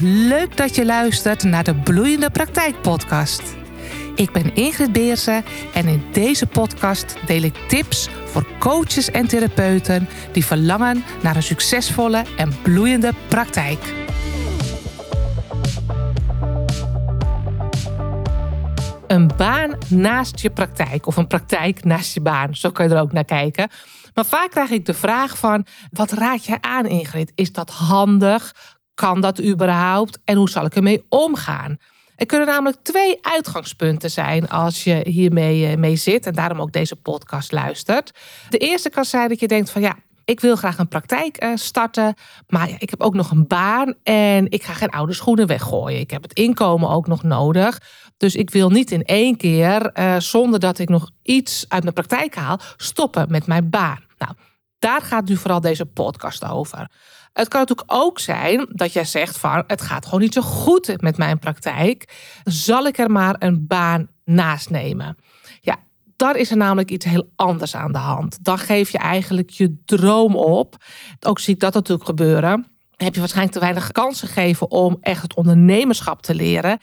Leuk dat je luistert naar de Bloeiende Praktijk Podcast. Ik ben Ingrid Beersen en in deze podcast deel ik tips voor coaches en therapeuten die verlangen naar een succesvolle en bloeiende praktijk. Een baan naast je praktijk of een praktijk naast je baan, zo kan je er ook naar kijken. Maar vaak krijg ik de vraag van, wat raad jij aan Ingrid? Is dat handig? Kan dat überhaupt? En hoe zal ik ermee omgaan? Er kunnen namelijk twee uitgangspunten zijn als je hiermee eh, mee zit en daarom ook deze podcast luistert. De eerste kan zijn dat je denkt van ja, ik wil graag een praktijk eh, starten, maar ja, ik heb ook nog een baan en ik ga geen oude schoenen weggooien. Ik heb het inkomen ook nog nodig. Dus ik wil niet in één keer, uh, zonder dat ik nog iets uit mijn praktijk haal, stoppen met mijn baan. Nou, daar gaat nu vooral deze podcast over. Het kan natuurlijk ook zijn dat jij zegt van het gaat gewoon niet zo goed met mijn praktijk. Zal ik er maar een baan naast nemen? Ja, daar is er namelijk iets heel anders aan de hand. Dan geef je eigenlijk je droom op. Ook zie ik dat natuurlijk gebeuren. Heb je waarschijnlijk te weinig kans gegeven om echt het ondernemerschap te leren.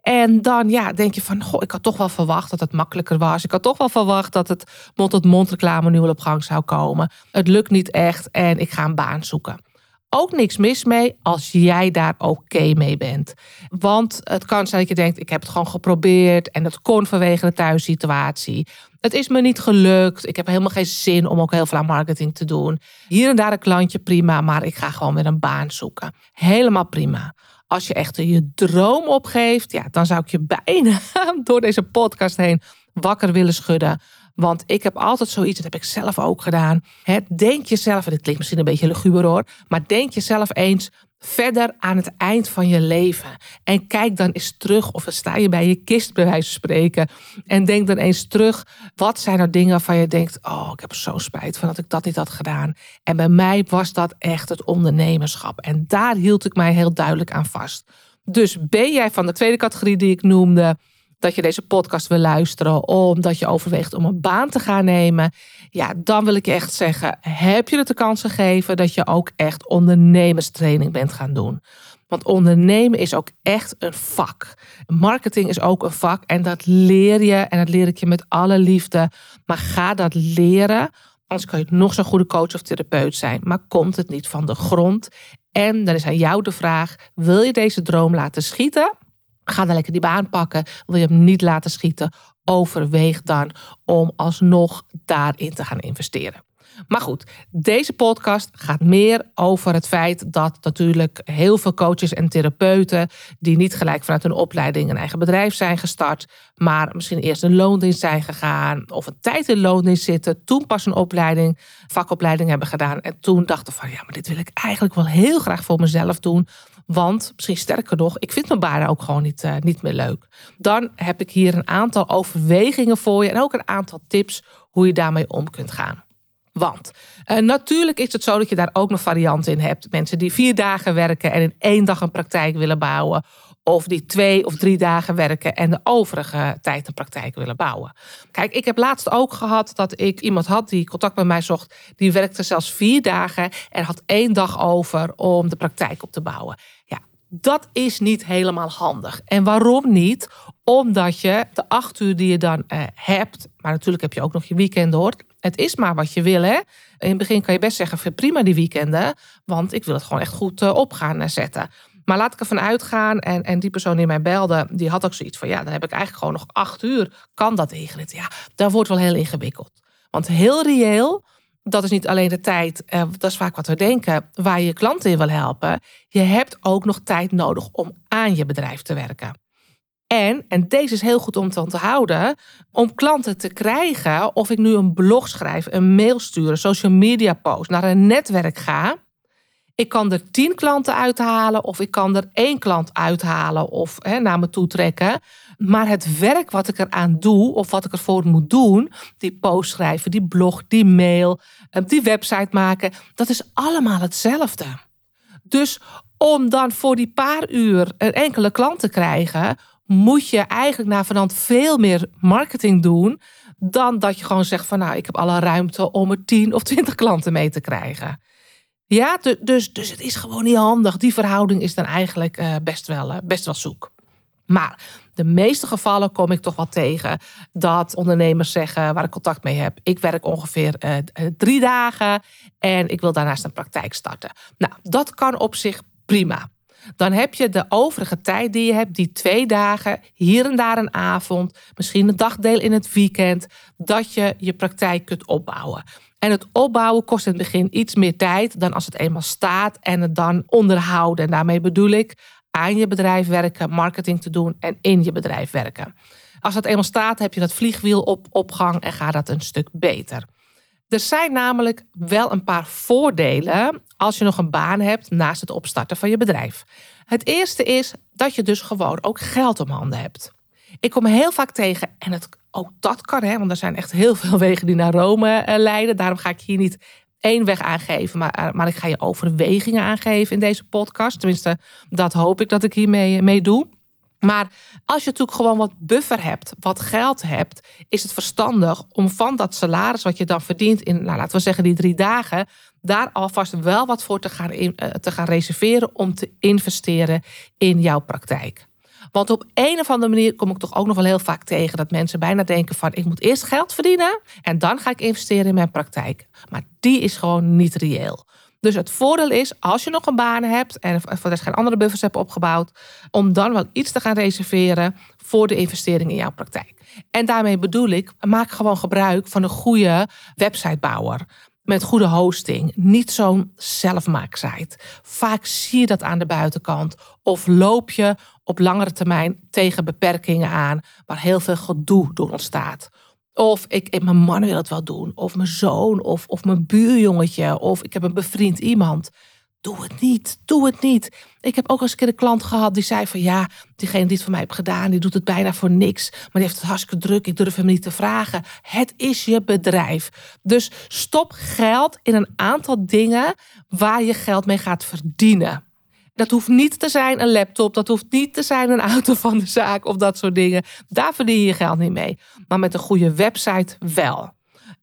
En dan ja, denk je van, goh, ik had toch wel verwacht dat het makkelijker was. Ik had toch wel verwacht dat het mond-tot-mond reclame nu wel op gang zou komen. Het lukt niet echt en ik ga een baan zoeken ook niks mis mee als jij daar oké mee bent. Want het kan zijn dat je denkt: ik heb het gewoon geprobeerd en het kon vanwege de thuissituatie. Het is me niet gelukt. Ik heb helemaal geen zin om ook heel veel aan marketing te doen. Hier en daar een klantje, prima, maar ik ga gewoon weer een baan zoeken. Helemaal prima. Als je echt je droom opgeeft, ja, dan zou ik je bijna door deze podcast heen wakker willen schudden. Want ik heb altijd zoiets, dat heb ik zelf ook gedaan. denk jezelf, en dit klinkt misschien een beetje luguber hoor, maar denk jezelf eens verder aan het eind van je leven. En kijk dan eens terug, of sta je bij je kist bij wijze van spreken. En denk dan eens terug, wat zijn er dingen waarvan je denkt, oh, ik heb zo'n spijt van dat ik dat niet had gedaan. En bij mij was dat echt het ondernemerschap. En daar hield ik mij heel duidelijk aan vast. Dus ben jij van de tweede categorie die ik noemde, dat je deze podcast wil luisteren, omdat je overweegt om een baan te gaan nemen, ja, dan wil ik je echt zeggen: heb je het de kans gegeven dat je ook echt ondernemerstraining bent gaan doen? Want ondernemen is ook echt een vak. Marketing is ook een vak en dat leer je en dat leer ik je met alle liefde. Maar ga dat leren, anders kan je nog zo'n goede coach of therapeut zijn, maar komt het niet van de grond? En dan is aan jou de vraag: wil je deze droom laten schieten? Ga dan lekker die baan pakken. Wil je hem niet laten schieten? Overweeg dan om alsnog daarin te gaan investeren. Maar goed, deze podcast gaat meer over het feit dat natuurlijk heel veel coaches en therapeuten die niet gelijk vanuit hun opleiding een eigen bedrijf zijn gestart, maar misschien eerst een loondienst zijn gegaan of een tijd in loondienst zitten, toen pas een opleiding, vakopleiding hebben gedaan en toen dachten van ja, maar dit wil ik eigenlijk wel heel graag voor mezelf doen. Want misschien sterker nog, ik vind mijn baan ook gewoon niet, uh, niet meer leuk. Dan heb ik hier een aantal overwegingen voor je en ook een aantal tips hoe je daarmee om kunt gaan. Want uh, natuurlijk is het zo dat je daar ook nog varianten in hebt. Mensen die vier dagen werken en in één dag een praktijk willen bouwen. Of die twee of drie dagen werken en de overige tijd een praktijk willen bouwen. Kijk, ik heb laatst ook gehad dat ik iemand had die contact met mij zocht. Die werkte zelfs vier dagen en had één dag over om de praktijk op te bouwen. Ja, dat is niet helemaal handig. En waarom niet? Omdat je de acht uur die je dan uh, hebt, maar natuurlijk heb je ook nog je weekend hoor. Het is maar wat je wil, hè? In het begin kan je best zeggen: prima die weekenden, want ik wil het gewoon echt goed uh, op gaan zetten. Maar laat ik ervan uitgaan, en, en die persoon die mij belde, die had ook zoiets van: ja, dan heb ik eigenlijk gewoon nog acht uur. Kan dat Ingrid? Ja, dat wordt wel heel ingewikkeld. Want heel reëel, dat is niet alleen de tijd, eh, dat is vaak wat we denken, waar je je klanten in wil helpen. Je hebt ook nog tijd nodig om aan je bedrijf te werken. En, en deze is heel goed om te onthouden, om klanten te krijgen, of ik nu een blog schrijf, een mail stuur, een social media post, naar een netwerk ga, ik kan er tien klanten uithalen of ik kan er één klant uithalen of hè, naar me toe trekken. Maar het werk wat ik eraan doe of wat ik ervoor moet doen, die post schrijven, die blog, die mail, eh, die website maken, dat is allemaal hetzelfde. Dus om dan voor die paar uur een enkele klant te krijgen, moet je eigenlijk naar vanand veel meer marketing doen dan dat je gewoon zegt van nou, ik heb alle ruimte om er tien of twintig klanten mee te krijgen. Ja, dus, dus het is gewoon niet handig. Die verhouding is dan eigenlijk uh, best, wel, uh, best wel zoek. Maar de meeste gevallen kom ik toch wel tegen dat ondernemers zeggen waar ik contact mee heb. Ik werk ongeveer uh, drie dagen en ik wil daarnaast een praktijk starten. Nou, dat kan op zich prima. Dan heb je de overige tijd die je hebt, die twee dagen, hier en daar een avond, misschien een dagdeel in het weekend, dat je je praktijk kunt opbouwen. En het opbouwen kost in het begin iets meer tijd dan als het eenmaal staat en het dan onderhouden. En daarmee bedoel ik aan je bedrijf werken, marketing te doen en in je bedrijf werken. Als het eenmaal staat, heb je dat vliegwiel op, op gang en gaat dat een stuk beter. Er zijn namelijk wel een paar voordelen als je nog een baan hebt naast het opstarten van je bedrijf. Het eerste is dat je dus gewoon ook geld om handen hebt. Ik kom heel vaak tegen, en het, ook dat kan, hè, want er zijn echt heel veel wegen die naar Rome eh, leiden. Daarom ga ik hier niet één weg aangeven, maar, eh, maar ik ga je overwegingen aangeven in deze podcast. Tenminste, dat hoop ik dat ik hiermee mee doe. Maar als je natuurlijk gewoon wat buffer hebt, wat geld hebt, is het verstandig om van dat salaris wat je dan verdient in, nou, laten we zeggen, die drie dagen, daar alvast wel wat voor te gaan, eh, te gaan reserveren om te investeren in jouw praktijk. Want op een of andere manier kom ik toch ook nog wel heel vaak tegen dat mensen bijna denken van ik moet eerst geld verdienen en dan ga ik investeren in mijn praktijk. Maar die is gewoon niet reëel. Dus het voordeel is, als je nog een baan hebt en voor de geen andere buffers hebt opgebouwd, om dan wel iets te gaan reserveren voor de investering in jouw praktijk. En daarmee bedoel ik, maak gewoon gebruik van een goede websitebouwer met goede hosting. Niet zo'n zelfmaaksite. Vaak zie je dat aan de buitenkant. Of loop je op langere termijn tegen beperkingen aan waar heel veel gedoe door ontstaat. Of ik, mijn man wil het wel doen. Of mijn zoon. Of, of mijn buurjongetje. Of ik heb een bevriend iemand. Doe het niet. Doe het niet. Ik heb ook eens een keer een klant gehad die zei van ja, diegene die het voor mij heeft gedaan, die doet het bijna voor niks. Maar die heeft het hartstikke druk. Ik durf hem niet te vragen. Het is je bedrijf. Dus stop geld in een aantal dingen waar je geld mee gaat verdienen. Dat hoeft niet te zijn een laptop, dat hoeft niet te zijn een auto van de zaak of dat soort dingen. Daar verdien je geld niet mee. Maar met een goede website wel.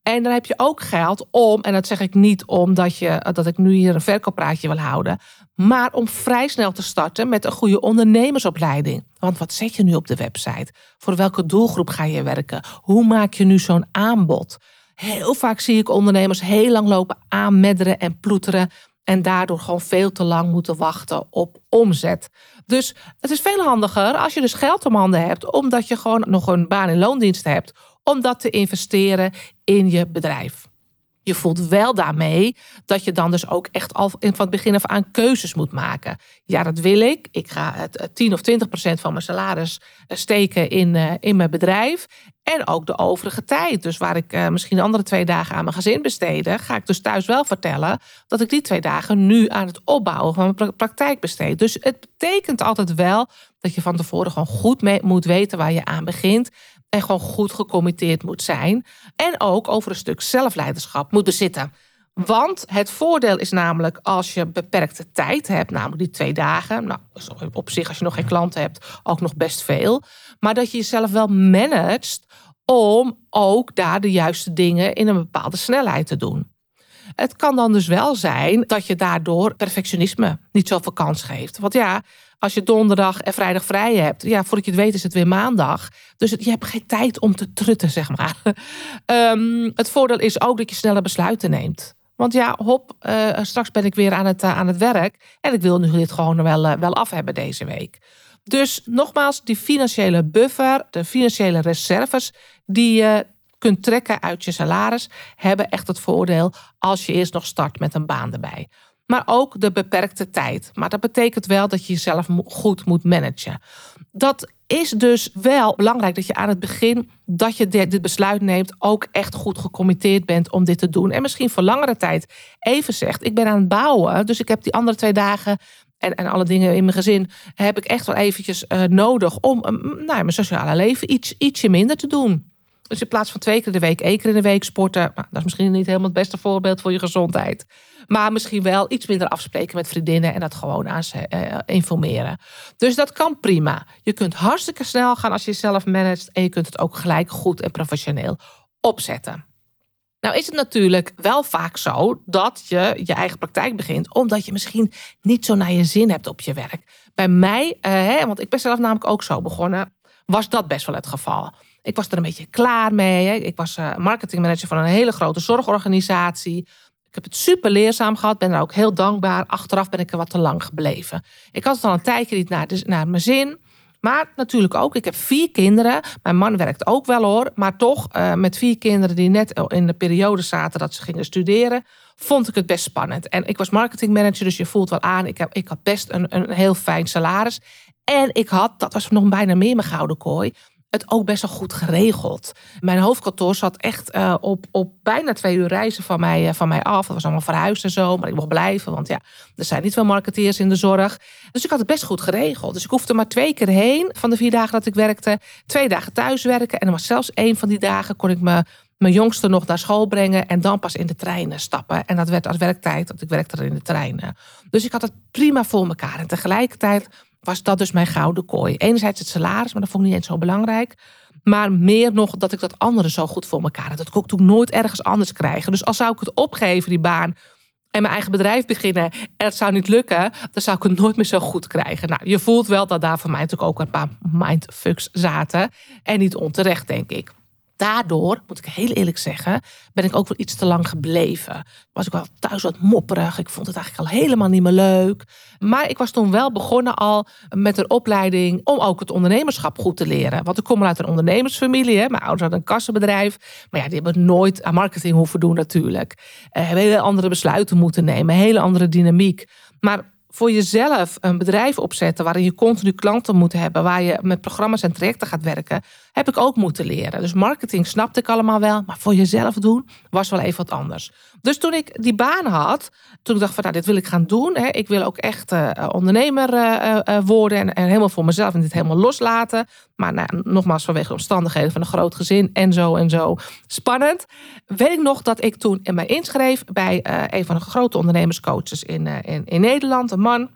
En dan heb je ook geld om, en dat zeg ik niet omdat je, dat ik nu hier een verkooppraatje wil houden, maar om vrij snel te starten met een goede ondernemersopleiding. Want wat zet je nu op de website? Voor welke doelgroep ga je werken? Hoe maak je nu zo'n aanbod? Heel vaak zie ik ondernemers heel lang lopen aanmedderen en ploeteren en daardoor gewoon veel te lang moeten wachten op omzet. Dus het is veel handiger als je dus geld om handen hebt, omdat je gewoon nog een baan in loondienst hebt, om dat te investeren in je bedrijf. Je voelt wel daarmee dat je dan dus ook echt al van het begin af aan keuzes moet maken. Ja, dat wil ik. Ik ga het 10 of 20 procent van mijn salaris eh, steken in, uh, in mijn bedrijf. En ook de overige tijd. Dus waar ik uh, misschien andere twee dagen aan mijn gezin besteden, ga ik dus thuis wel vertellen dat ik die twee dagen nu aan het opbouwen van mijn praktijk besteed. Dus het betekent altijd wel dat je van tevoren gewoon goed mee moet weten waar je aan begint en gewoon goed gecommitteerd moet zijn. En ook over een stuk zelfleiderschap moet bezitten. Want het voordeel is namelijk als je beperkte tijd hebt, namelijk die twee dagen. Nou, op zich als je nog geen klanten hebt, ook nog best veel. Maar dat je jezelf wel managt om ook daar de juiste dingen in een bepaalde snelheid te doen. Het kan dan dus wel zijn dat je daardoor perfectionisme niet zoveel kans geeft. Want ja, als je donderdag en vrijdag vrij hebt, ja, voordat je het weet is het weer maandag. Dus je hebt geen tijd om te trutten, zeg maar. Ehm, het voordeel is ook dat je sneller besluiten neemt. Want ja, hop, uh, straks ben ik weer aan het, uh, aan het werk. En ik wil nu dit gewoon wel, uh, wel af hebben deze week. Dus nogmaals, die financiële buffer, de financiële reserves die je kunt trekken uit je salaris, hebben echt het voordeel als je eerst nog start met een baan erbij maar ook de beperkte tijd. Maar dat betekent wel dat je jezelf goed moet managen. Dat is dus wel belangrijk dat je aan het begin dat je dit besluit neemt ook echt goed gecommitteerd bent om dit te doen. En misschien voor langere tijd even zegt, ik ben aan het bouwen, dus ik heb die andere twee dagen en, en alle dingen in mijn gezin heb ik echt wel eventjes uh, nodig om uh, nou, mijn sociale leven iets, ietsje minder te doen. Dus in plaats van twee keer de week, één keer in de week sporten. Nou, dat is misschien niet helemaal het beste voorbeeld voor je gezondheid. Maar misschien wel iets minder afspreken met vriendinnen en dat gewoon aan ze uh, informeren. Dus dat kan prima. Je kunt hartstikke snel gaan als je jezelf managt. En je kunt het ook gelijk goed en professioneel opzetten. Nou is het natuurlijk wel vaak zo dat je je eigen praktijk begint, omdat je misschien niet zo naar je zin hebt op je werk. Bij mij, eh, want ik ben zelf namelijk ook zo begonnen, was dat best wel het geval. Ik was er een beetje klaar mee. Hè. Ik was uh, marketingmanager van een hele grote zorgorganisatie. Ik heb het super leerzaam gehad, ben er ook heel dankbaar. Achteraf ben ik er wat te lang gebleven. Ik had het al een tijdje niet naar, naar mijn zin. Maar natuurlijk ook, ik heb vier kinderen. Mijn man werkt ook wel hoor. Maar toch, uh, met vier kinderen die net in de periode zaten dat ze gingen studeren, vond ik het best spannend. En ik was marketingmanager, dus je voelt wel aan, ik, heb, ik had best een, een heel fijn salaris. En ik had, dat was nog bijna meer mijn gouden kooi, het ook best wel goed geregeld. Mijn hoofdkantoor zat echt uh, op, op bijna twee uur reizen van mij, uh, van mij af. Dat was allemaal verhuisd en zo, maar ik mocht blijven. Want ja, er zijn niet veel marketeers in de zorg. Dus ik had het best goed geregeld. Dus ik hoefde maar twee keer heen van de vier dagen dat ik werkte. Twee dagen thuis werken. En er was zelfs één van die dagen kon ik me mijn jongste nog naar school brengen en dan pas in de treinen stappen. En dat werd als werktijd, want ik werkte er in de treinen. Dus ik had het prima voor elkaar. En tegelijkertijd was dat dus mijn gouden kooi. Enerzijds het salaris, maar dat vond ik niet eens zo belangrijk. Maar meer nog dat ik dat andere zo goed voor elkaar had. Dat kon ik toen nooit ergens anders krijgen. Dus als zou ik het opgeven, die baan, en mijn eigen bedrijf beginnen en het zou niet lukken, dan zou ik het nooit meer zo goed krijgen. Nou, je voelt wel dat daar voor mij natuurlijk ook een paar mindfucks zaten. En niet onterecht, denk ik daardoor, moet ik heel eerlijk zeggen, ben ik ook wel iets te lang gebleven. Was ik wel thuis wat mopperig. Ik vond het eigenlijk al helemaal niet meer leuk. Maar ik was toen wel begonnen al met een opleiding om ook het ondernemerschap goed te leren. Want ik kom uit een ondernemersfamilie. Hè. Mijn ouders hadden een kassenbedrijf. Maar ja, die hebben nooit aan marketing hoeven doen natuurlijk. Uh, hebben hele andere besluiten moeten nemen. Hele andere dynamiek. Maar voor jezelf een bedrijf opzetten waarin je continu klanten moet hebben, waar je met programma's en trajecten gaat werken, heb ik ook moeten leren. Dus marketing snapte ik allemaal wel, maar voor jezelf doen was wel even wat anders. Dus toen ik die baan had, toen ik dacht van nou, dit wil ik gaan doen. Hè, ik wil ook echt uh, ondernemer uh, worden en, en, helemaal voor mezelf en dit helemaal loslaten. Maar nou, nogmaals, vanwege de omstandigheden van een groot gezin en zo en zo. Spannend. Weet ik nog dat ik toen mij inschreef bij een van de grote ondernemerscoaches in, in, in Nederland, een man.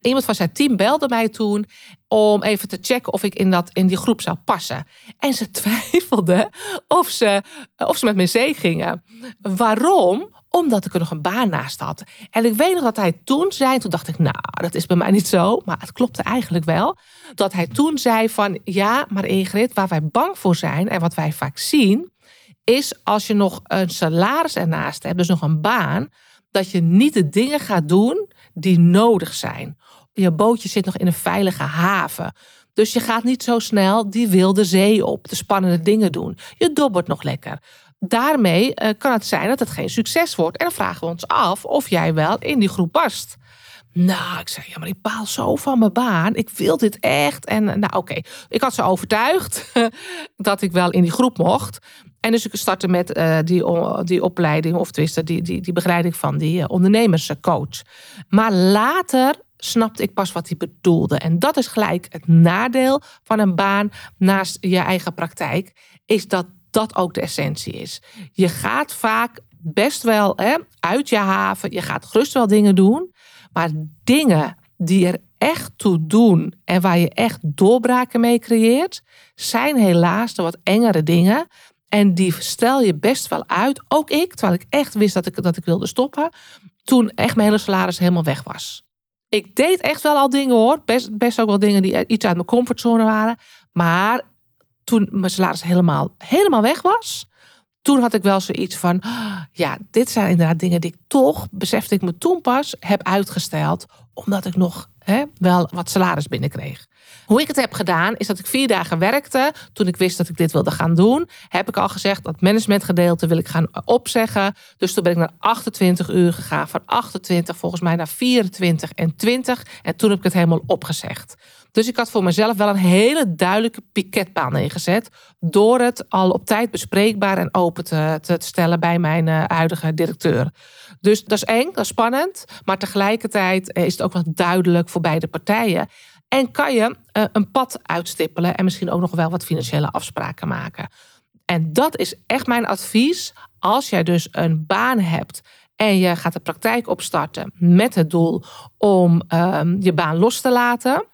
Iemand van zijn team belde mij toen om even te checken of ik in, dat, in die groep zou passen. En ze twijfelde of ze, of ze met me zee gingen. Waarom? Omdat ik er nog een baan naast had. En ik weet nog dat hij toen zei, toen dacht ik, nou, dat is bij mij niet zo. Maar het klopte eigenlijk wel. Dat hij toen zei van, ja, maar Ingrid, waar wij bang voor zijn en wat wij vaak zien, is als je nog een salaris ernaast hebt, dus nog een baan, dat je niet de dingen gaat doen die nodig zijn je bootje zit nog in een veilige haven. Dus je gaat niet zo snel die wilde zee op, de spannende dingen doen. Je dobbert nog lekker. Daarmee uh, kan het zijn dat het geen succes wordt. En dan vragen we ons af of jij wel in die groep past. Nou, ik zei, ja, maar ik baal zo van mijn baan. Ik wil dit echt. En nou, oké, ik had ze overtuigd dat ik wel in die groep mocht. En dus ik startte met uh, die, die opleiding, of tenminste die, die, die begeleiding van die ondernemerscoach. Maar later snapte ik pas wat hij bedoelde. En dat is gelijk het nadeel van een baan naast je eigen praktijk, is dat dat ook de essentie is. Je gaat vaak best wel hè, uit je haven, je gaat gerust wel dingen doen, maar dingen die er echt toe doen en waar je echt doorbraken mee creëert, zijn helaas de wat engere dingen. En die stel je best wel uit. Ook ik, terwijl ik echt wist dat ik, dat ik wilde stoppen. Toen echt mijn hele salaris helemaal weg was ik deed echt wel al dingen hoor. Best, best ook wel dingen die iets uit mijn comfortzone waren. Maar toen mijn salaris helemaal, helemaal weg was. Toen had ik wel zoiets van, ja, dit zijn inderdaad dingen die ik toch, besefte ik me toen pas, heb uitgesteld. Omdat ik nog hè, wel wat salaris binnenkreeg. Hoe ik het heb gedaan, is dat ik vier dagen werkte. Toen ik wist dat ik dit wilde gaan doen, heb ik al gezegd dat managementgedeelte wil ik gaan opzeggen. Dus toen ben ik naar 28 uur gegaan. Van 28 volgens mij naar 24 en 20. En toen heb ik het helemaal opgezegd. Dus ik had voor mezelf wel een hele duidelijke piketpaal neergezet. Door het al op tijd bespreekbaar en open te, te stellen bij mijn uh, huidige directeur. Dus dat is eng, dat is spannend. Maar tegelijkertijd is het ook wel duidelijk voor beide partijen. En kan je uh, een pad uitstippelen en misschien ook nog wel wat financiële afspraken maken. En dat is echt mijn advies. Als jij dus een baan hebt en je gaat de praktijk opstarten met het doel om uh, je baan los te laten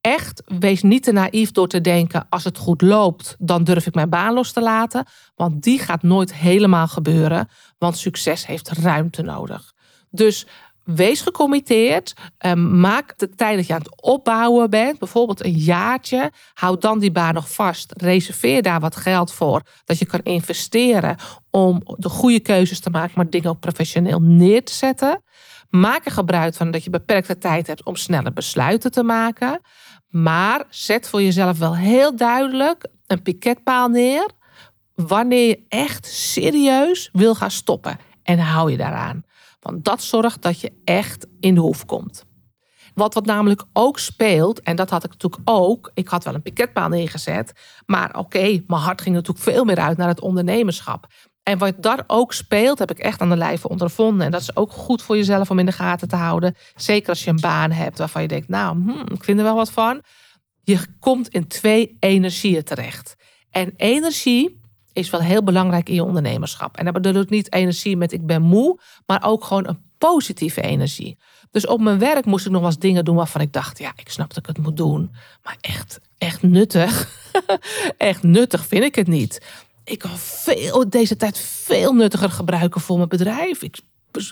echt, wees niet te naïef door te denken: als het goed loopt, dan durf ik mijn baan los te laten. Want die gaat nooit helemaal gebeuren, want succes heeft ruimte nodig. Dus wees gecommitteerd. Ehm, maak de tijd dat je aan het opbouwen bent, bijvoorbeeld een jaartje. Houd dan die baan nog vast. Reserveer daar wat geld voor, dat je kan investeren om de goede keuzes te maken, maar dingen ook professioneel neer te zetten. Maak er gebruik van dat je beperkte tijd hebt om snelle besluiten te maken. Maar zet voor jezelf wel heel duidelijk een piketpaal neer wanneer je echt serieus wil gaan stoppen. En hou je daaraan. Dat zorgt dat je echt in de hoef komt. Wat, wat namelijk ook speelt, en dat had ik natuurlijk ook. Ik had wel een piketpaal neergezet. Maar oké, mijn hart ging natuurlijk veel meer uit naar het ondernemerschap. En wat daar ook speelt, heb ik echt aan de lijve ondervonden. En dat is ook goed voor jezelf om in de gaten te houden. Zeker als je een baan hebt waarvan je denkt, nou, hmm, ik vind er wel wat van. Je komt in twee energieën terecht. En energie is wel heel belangrijk in je ondernemerschap. En dat ik niet energie met ik ben moe, maar ook gewoon een positieve energie. Dus op mijn werk moest ik nog wel eens dingen doen waarvan ik dacht, ja, ik snap dat ik het moet doen. Maar echt, echt nuttig. echt nuttig vind ik het niet ik kan veel, deze tijd veel nuttiger gebruiken voor mijn bedrijf. Ik,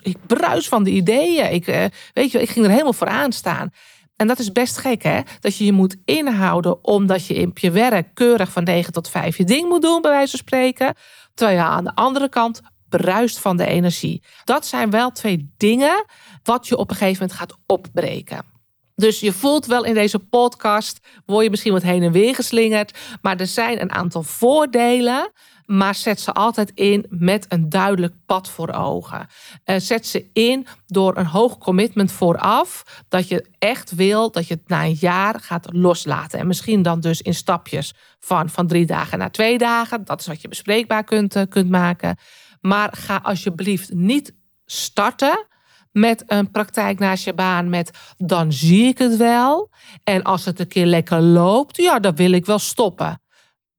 ik bruis van de ideeën. Ik, eh, weet je, ik ging er helemaal voor aan staan. En dat is best gek, hè? Dat je je moet inhouden omdat je in je werk keurig van 9 tot 5 je ding moet doen, bij wijze van spreken. Terwijl je aan de andere kant bruist van de energie. Dat zijn wel twee dingen wat je op een gegeven moment gaat opbreken. Dus je voelt wel in deze podcast, word je misschien wat heen en weer geslingerd. Maar er zijn een aantal voordelen. Maar zet ze altijd in met een duidelijk pad voor ogen. Uh, zet ze in door een hoog commitment vooraf. Dat je echt wil dat je het na een jaar gaat loslaten. En misschien dan dus in stapjes van, van drie dagen naar twee dagen. Dat is wat je bespreekbaar kunt, uh, kunt maken. Maar ga alsjeblieft niet starten met een praktijk naast je baan met dan zie ik het wel. En als het een keer lekker loopt, ja, dan wil ik wel stoppen.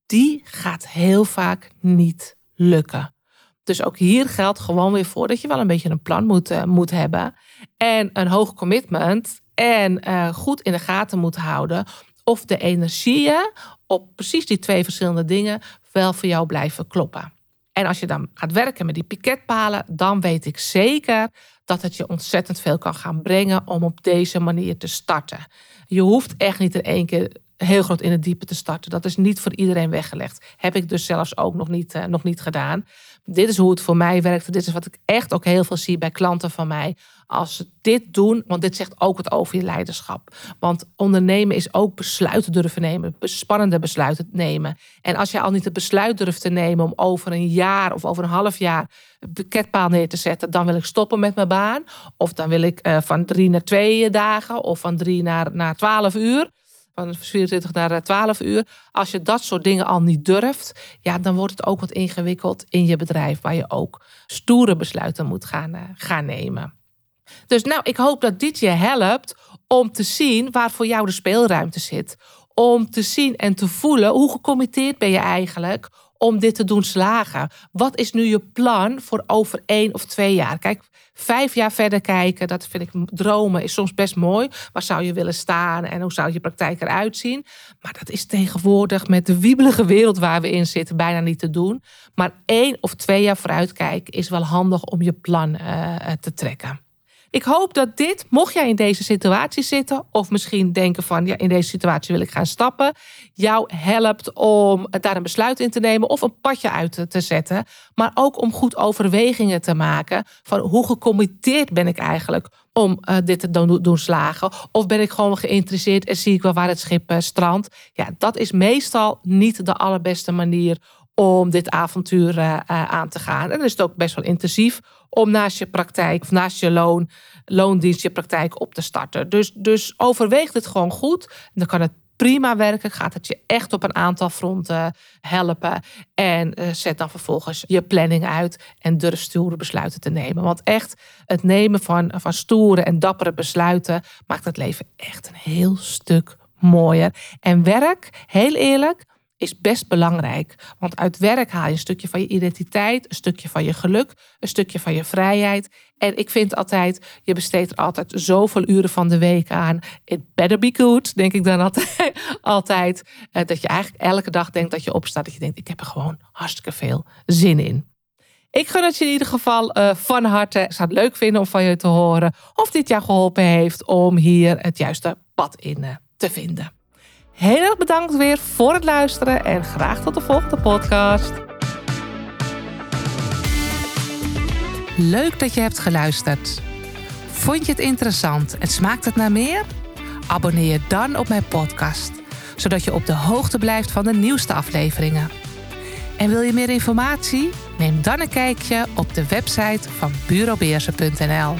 Die gaat heel vaak niet lukken. Dus ook hier geldt gewoon weer voor dat je wel een beetje een plan moet, uh, moet hebben. En een hoog commitment. En uh, goed in de gaten moet houden of de energieën op precies die twee verschillende dingen wel voor jou blijven kloppen. En als je dan gaat werken met die piketpalen, dan weet ik zeker dat het je ontzettend veel kan gaan brengen om op deze manier te starten. Je hoeft echt niet in één keer heel groot in het diepe te starten. Dat is niet voor iedereen weggelegd. Heb ik dus zelfs ook nog niet, uh, nog niet gedaan. Dit is hoe het voor mij werkt. Dit is wat ik echt ook heel veel zie bij klanten van mij. Als ze dit doen, want dit zegt ook wat over je leiderschap. Want ondernemen is ook besluiten durven nemen, spannende besluiten nemen. En als je al niet het besluit durft te nemen om over een jaar of over een half jaar een pakketpaal neer te zetten, dan wil ik stoppen met mijn baan. Of dan wil ik uh, van drie naar twee dagen of van drie naar, naar twaalf uur van 24 naar 12 uur. Als je dat soort dingen al niet durft, ja, dan wordt het ook wat ingewikkeld in je bedrijf, waar je ook stoere besluiten moet gaan, uh, gaan nemen. Dus nou, ik hoop dat dit je helpt om te zien waar voor jou de speelruimte zit. Om te zien en te voelen hoe gecommitteerd ben je eigenlijk om dit te doen slagen. Wat is nu je plan voor over één of twee jaar? Kijk, vijf jaar verder kijken, dat vind ik dromen, is soms best mooi. Waar zou je willen staan en hoe zou je praktijk eruit zien? Maar dat is tegenwoordig met de wiebelige wereld waar we in zitten bijna niet te doen. Maar één of twee jaar vooruit kijken is wel handig om je plan uh, te trekken. Ik hoop dat dit, mocht jij in deze situatie zitten, of misschien denken van ja, in deze situatie wil ik gaan stappen, jou helpt om daar een besluit in te nemen of een padje uit te zetten. Maar ook om goed overwegingen te maken van hoe gecommitteerd ben ik eigenlijk om uh, dit te doen, doen, slagen? Of ben ik gewoon geïnteresseerd en zie ik wel waar het schip uh, strandt? Ja, dat is meestal niet de allerbeste manier om dit avontuur uh, aan te gaan. En dan is het ook best wel intensief om naast je praktijk of naast je loon, loondienst je praktijk op te starten. Dus, dus overweeg dit gewoon goed. Dan kan het prima werken. Gaat het je echt op een aantal fronten helpen. En uh, zet dan vervolgens je planning uit en durf stoere besluiten te nemen. Want echt, het nemen van, van stoere en dappere besluiten maakt het leven echt een heel stuk mooier. En werk, heel eerlijk, is best belangrijk. Want uit werk haal je een stukje van je identiteit, een stukje van je geluk, een stukje van je vrijheid. En ik vind altijd, je besteedt er altijd zoveel uren van de week aan. It better be good, denk ik dan altijd. altijd eh, dat je eigenlijk elke dag denkt dat je opstaat, dat je denkt, ik heb er gewoon hartstikke veel zin in. Ik gun het je in ieder geval uh, van harte. Ik zou het leuk vinden om van je te horen of dit jou geholpen heeft om hier het juiste pad in uh, te vinden. Heel erg bedankt weer voor het luisteren en graag tot de volgende podcast. Leuk dat je hebt geluisterd. Vond je het interessant en smaakt het naar meer? Abonneer je dan op mijn podcast, zodat je op de hoogte blijft van de nieuwste afleveringen. En wil je meer informatie? Neem dan een kijkje op de website van bureaubeersen.nl.